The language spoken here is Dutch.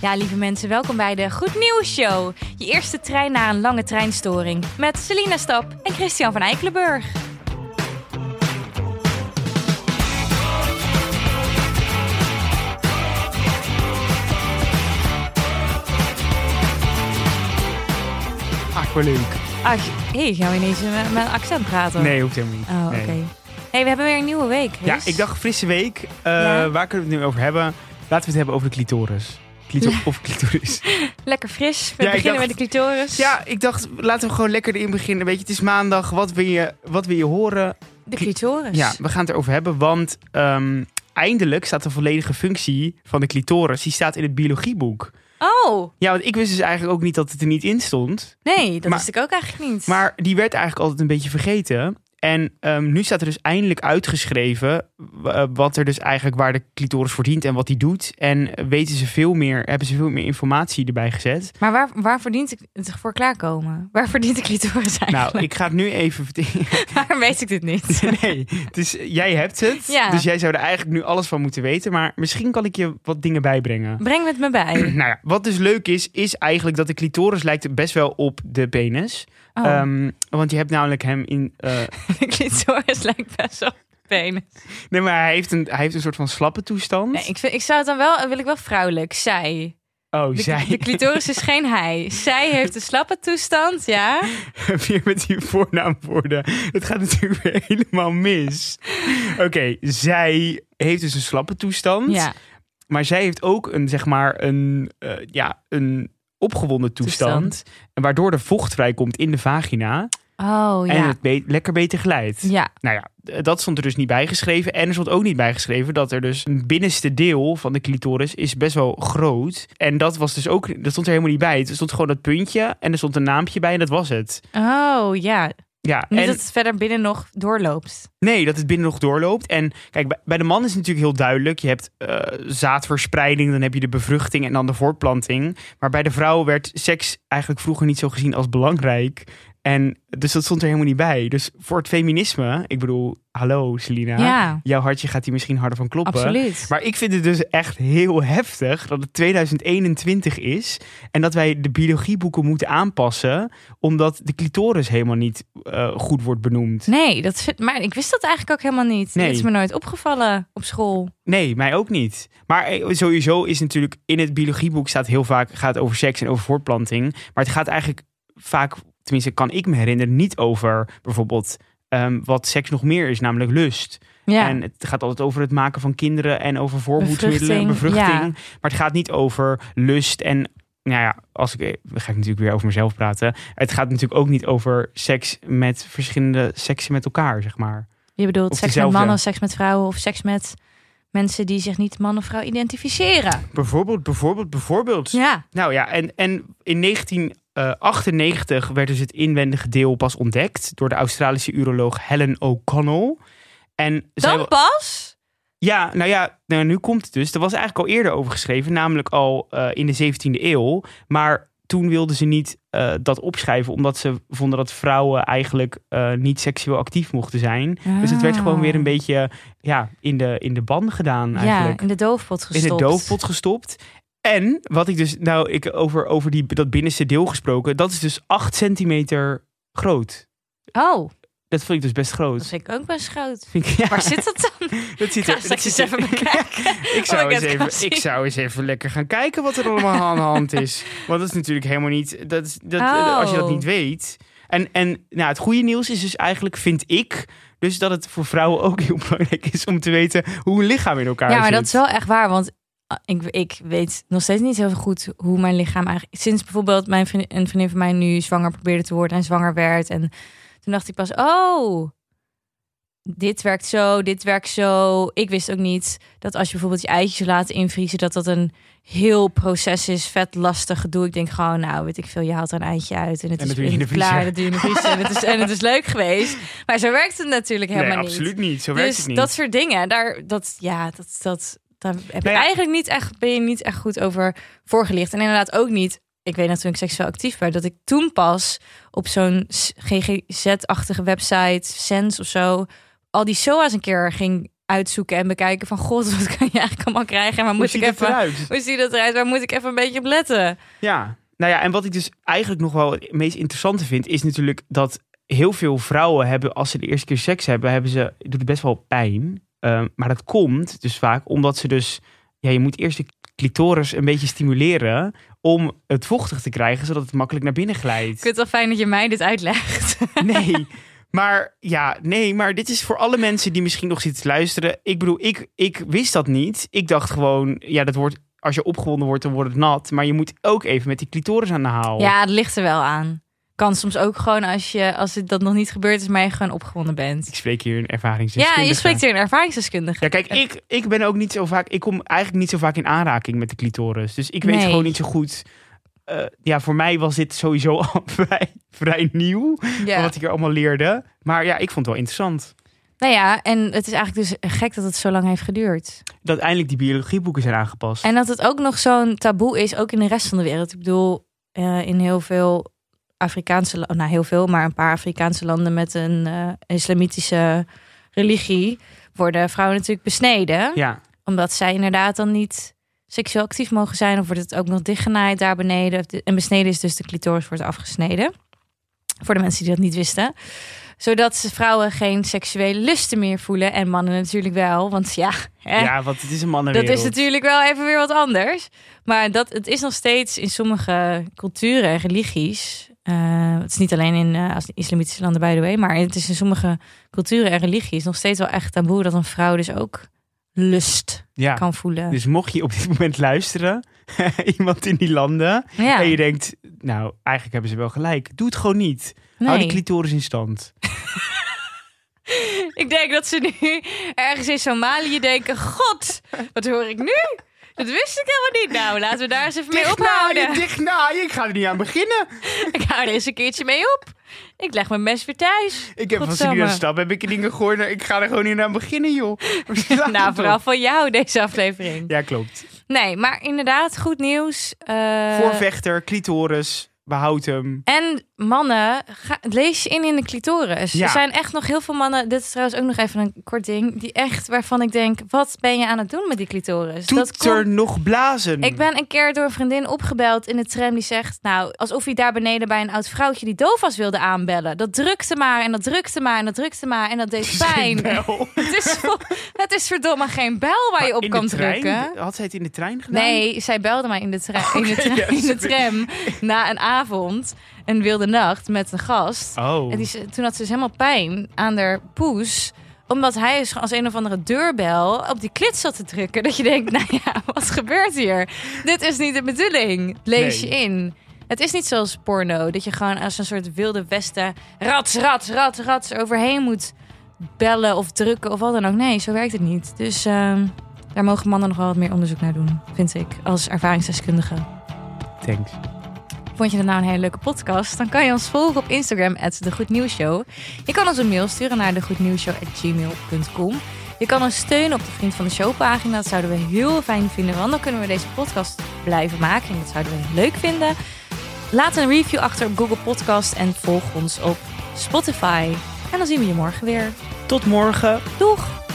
Ja, lieve mensen, welkom bij de Goed Nieuws Show. Je eerste trein na een lange treinstoring. Met Selina Stap en Christian van Eikelenburg. Aqualeuk. Ach, hé, gaan we ineens met met een accent praten? Nee, hoeft helemaal niet. Oh, oké. Nee. hey, we hebben weer een nieuwe week. Ja, ik dacht frisse week. Eh, Ja. Waar kunnen we het nu over hebben? Laten we het hebben over de clitoris. Of clitoris. Lekker fris. We Ja, beginnen dacht- met de clitoris. ja, ik dacht, laten we gewoon lekker erin beginnen. Weet je, het is maandag. Wat wil je, wat wil je horen? De clitoris. Ja, we gaan het erover hebben. Want ehm, eindelijk staat de volledige functie van de clitoris. Die staat in het biologieboek. Oh, Ja, want ik wist dus eigenlijk ook niet dat het er niet in stond. nee, dat Maar- wist ik ook eigenlijk niet. Maar die werd eigenlijk altijd een beetje vergeten. En ehm, nu staat er dus eindelijk uitgeschreven eh, wat er dus eigenlijk waar de clitoris voor dient en wat die doet. En weten ze veel meer, hebben ze veel meer informatie erbij gezet. Maar waar, waar verdient ik het voor klaarkomen? Waar verdient de clitoris eigenlijk? Nou, ik ga het nu even vertellen. Waarom weet ik dit niet? nee, dus jij hebt het. Ja. Dus jij zou er eigenlijk nu alles van moeten weten. Maar misschien kan ik je wat dingen bijbrengen. Breng het me bij. Nou ja, wat dus leuk is, is eigenlijk dat de clitoris lijkt best wel op de penis. Oh, Ehm, want je hebt namelijk hem in... eh, de clitoris lijkt best wel op penis. nee, maar hij heeft, een, hij heeft een soort van slappe toestand. Nee, ik, vind, ik zou het dan wel, wil ik wel vrouwelijk. Zij. Oh, De, zij. de clitoris is geen hij. Zij heeft een slappe toestand, ja. weer met die voornaamwoorden. Het gaat natuurlijk weer helemaal mis. Oké, zij heeft dus een slappe toestand. Ja, Maar zij heeft ook een, zeg maar, een, eh, ja, een opgewonden toestand. En waardoor er vocht vrijkomt in de vagina. oh En ja. het be- lekker beter glijdt. Ja, Nou ja, dat stond er dus niet bijgeschreven. En er stond ook niet bijgeschreven dat er dus een binnenste deel van de clitoris is best wel groot. En dat was dus ook, dat stond er helemaal niet bij. Er stond gewoon dat puntje en er stond een naampje bij en dat was het. oh ja. Ja, Niet en dat het verder binnen nog doorloopt. nee, dat het binnen nog doorloopt. En kijk, bij, bij de man is het natuurlijk heel duidelijk. Je hebt eh, zaadverspreiding, dan heb je de bevruchting en dan de voortplanting. Maar bij de vrouw werd seks eigenlijk vroeger niet zo gezien als belangrijk. En dus dat stond er helemaal niet bij. Dus voor het feminisme, ik bedoel, hallo Selina. Ja, Jouw hartje gaat hier misschien harder van kloppen. absoluut. Maar ik vind het dus echt heel heftig dat het 2021 is. En dat wij de biologieboeken moeten aanpassen. Omdat de clitoris helemaal niet eh, goed wordt benoemd. Nee, dat vind, maar ik wist dat eigenlijk ook helemaal niet. Nee. Het is me nooit opgevallen op school. Nee, mij ook niet. Maar eh, sowieso is natuurlijk in het biologieboek staat heel vaak gaat over seks en over voortplanting. Maar het gaat eigenlijk vaak, tenminste kan ik me herinneren, niet over bijvoorbeeld ehm, wat seks nog meer is, namelijk lust. Ja, En het gaat altijd over het maken van kinderen en over voorvoedsmiddelen, Bevruchting, ja. Maar het gaat niet over lust en, nou ja, als ik, dan ga ik natuurlijk weer over mezelf praten. Het gaat natuurlijk ook niet over seks met verschillende seksen met elkaar, zeg maar. je bedoelt of seks met mannen, seks met vrouwen of seks met mensen die zich niet man of vrouw identificeren. Bijvoorbeeld, bijvoorbeeld, bijvoorbeeld. Ja, Nou ja, en, en in 1998 werd dus het inwendige deel pas ontdekt door de Australische uroloog Helen O'Connell. En dan pas? Ja, nou ja, nou, nu komt het dus. Er was eigenlijk al eerder over geschreven, namelijk al eh, in de 17e eeuw. Maar toen wilden ze niet eh, dat opschrijven, omdat ze vonden dat vrouwen eigenlijk eh, niet seksueel actief mochten zijn. Dus het werd gewoon weer een beetje ja, in, de, in de ban gedaan Ja, eigenlijk. in de doofpot in gestopt. de doofpot gestopt. En wat ik dus, nou, ik over, over die, dat binnenste deel gesproken, dat is dus 8 centimeter groot. Oh, Dat vind ik dus best groot. dat vind ik ook best groot. Vind ik, ja, Waar zit dat dan? dat ziet er, dat ziet er- even bekijken. ik, zou eens even, ik zou eens even lekker gaan kijken wat er allemaal aan de hand is. Want dat is natuurlijk helemaal niet. Dat, is- dat, Oh. Als je dat niet weet. En, en nou, het goede nieuws is dus eigenlijk, vind ik, dus dat het voor vrouwen ook heel belangrijk is om te weten hoe een lichaam in elkaar Ja, zit. maar dat is wel echt waar. Want ah, ik, ik weet nog steeds niet heel goed hoe mijn lichaam eigenlijk... Sinds bijvoorbeeld mijn vriendin, een vriendin van mij nu zwanger probeerde te worden en zwanger werd. En toen dacht ik pas, oh, dit werkt zo, dit werkt zo. Ik wist ook niet dat als je bijvoorbeeld je eitjes laat invriezen... dat dat een heel proces is, vet lastig gedoe. Ik denk gewoon, nou, weet ik veel, je haalt er een eitje uit... en het En is je in de klaar, dat doe je in de vriezer. en, het is, en het is leuk geweest. Maar zo werkt het natuurlijk helemaal nee, niet. absoluut niet. Zo werkt Dus het niet. dat soort dingen, daar, dat, ja, dat, dat, daar heb je Nou ja. eigenlijk niet echt, ben je niet echt goed over voorgelicht. En inderdaad ook niet, ik weet dat toen ik seksueel actief werd, dat ik toen pas op zo'n GGZ-achtige website, Sense of zo, al die SOA's een keer ging uitzoeken en bekijken van god, wat kan je eigenlijk allemaal krijgen en waar moet ik even, eruit? hoe ziet het eruit? Waar moet ik even een beetje op letten? Ja, nou ja, en wat ik dus eigenlijk nog wel het meest interessante vind, is natuurlijk dat heel veel vrouwen hebben, als ze de eerste keer seks hebben, hebben ze, doet het best wel pijn. Ehm, maar dat komt dus vaak omdat ze dus, ja, je moet eerst de clitoris een beetje stimuleren om het vochtig te krijgen, zodat het makkelijk naar binnen Ik glijdt. vind het wel fijn dat je mij dit uitlegt. Nee, maar ja, nee, maar dit is voor alle mensen die misschien nog zitten te luisteren. Ik bedoel, ik, ik wist dat niet. Ik dacht gewoon, ja, dat wordt, als je opgewonden wordt, dan wordt het nat. Maar je moet ook even met die clitoris aan de haal. Ja, het ligt er wel aan. Kan soms ook gewoon als, je, als het dat nog niet gebeurd is, maar je gewoon opgewonden bent. Ik spreek hier een Ja, ervaringsdeskundige. je spreekt hier een ervaringsdeskundige. Ja, kijk, ik, ik ben ook niet zo vaak. Ik kom eigenlijk niet zo vaak in aanraking met de clitoris. Dus ik weet Nee. gewoon niet zo goed. eh, ja, voor mij was dit sowieso al vrij, vrij nieuw. Ja. Wat ik er allemaal leerde. Maar ja, ik vond het wel interessant. Nou ja, en het is eigenlijk dus gek dat het zo lang heeft geduurd. Dat eindelijk die biologieboeken zijn aangepast. En dat het ook nog zo'n taboe is, ook in de rest van de wereld. Ik bedoel, eh, in heel veel Afrikaanse, la- nou heel veel, maar een paar Afrikaanse landen met een eh, islamitische religie worden vrouwen natuurlijk besneden. Ja, Omdat zij inderdaad dan niet seksueel actief mogen zijn. Of wordt het ook nog dichtgenaaid daar beneden. En besneden is dus de clitoris wordt afgesneden. Voor de mensen die dat niet wisten. Zodat ze vrouwen geen seksuele lusten meer voelen. En mannen natuurlijk wel. Want ja, hè, ja want het is een dat mannenwereld. is natuurlijk wel even weer wat anders. Maar dat, het is nog steeds in sommige culturen en religies. Eh, het is niet alleen in eh, islamitische landen, by the way. Maar het is in sommige culturen en religies nog steeds wel echt taboe dat een vrouw dus ook lust Ja. kan voelen. Dus mocht je op dit moment luisteren, iemand in die landen, ja, en je denkt, nou, eigenlijk hebben ze wel gelijk. Doe het gewoon niet. Hou die nee. clitoris in stand. Ik denk dat ze nu ergens in Somalië denken: God, wat hoor ik nu? Dat wist ik helemaal niet. Nou, laten we daar eens even mee ophouden. dicht naaien. Ik ga er niet aan beginnen. Ik hou er eens een keertje mee op. Ik leg mijn mes weer thuis. Ik heb van Godsamme. serieus stap, heb ik dingen gehoord. Ik ga er gewoon niet aan beginnen, joh. Nou, vooral van jou deze aflevering. Ja, klopt. Nee, maar inderdaad, goed nieuws. Eh, Voorvechter, clitoris, behoud hem. En mannen, ga, lees je in in de clitoris. Ja. Er zijn echt nog heel veel mannen, dit is trouwens ook nog even een kort ding, die echt waarvan ik denk, wat ben je aan het doen met die clitoris? Toeter nog blazen. Ik ben een keer door een vriendin opgebeld in de tram die zegt, nou, alsof hij daar beneden bij een oud vrouwtje die doof was wilde aanbellen. Dat drukte maar en dat drukte maar en dat drukte maar en dat deed pijn. Het, is, het is verdomme geen bel waar je op In kan de trein? drukken. Had zij het in de trein gedaan? Nee, zij belde mij in de, tra- in de, in de tram na een avond, een wilde nacht met een gast. Oh. En die, toen had ze dus helemaal pijn aan haar poes. Omdat hij is als een of andere deurbel op die klit zat te drukken. Dat je denkt, nou ja, wat gebeurt hier? Dit is niet de bedoeling. Lees Nee. je in. Het is niet zoals porno. Dat je gewoon als een soort wilde westen rats, rats, rats, rats overheen moet bellen of drukken of wat dan ook. Nee, zo werkt het niet. Dus ehm, daar mogen mannen nog wel wat meer onderzoek naar doen, vind ik. Als ervaringsdeskundige. Thanks. Vond je het nou een hele leuke podcast? Dan kan je ons volgen op Instagram, de Goed Nieuws Show. Je kan ons een mail sturen naar degoednieuwsshow.gmail.com. Je kan ons steunen op de Vriend van de Show pagina. Dat zouden we heel fijn vinden, want dan kunnen we deze podcast blijven maken. En dat zouden we leuk vinden. Laat een review achter op Google Podcast en volg ons op Spotify. En dan zien we je morgen weer. Tot morgen. Doeg!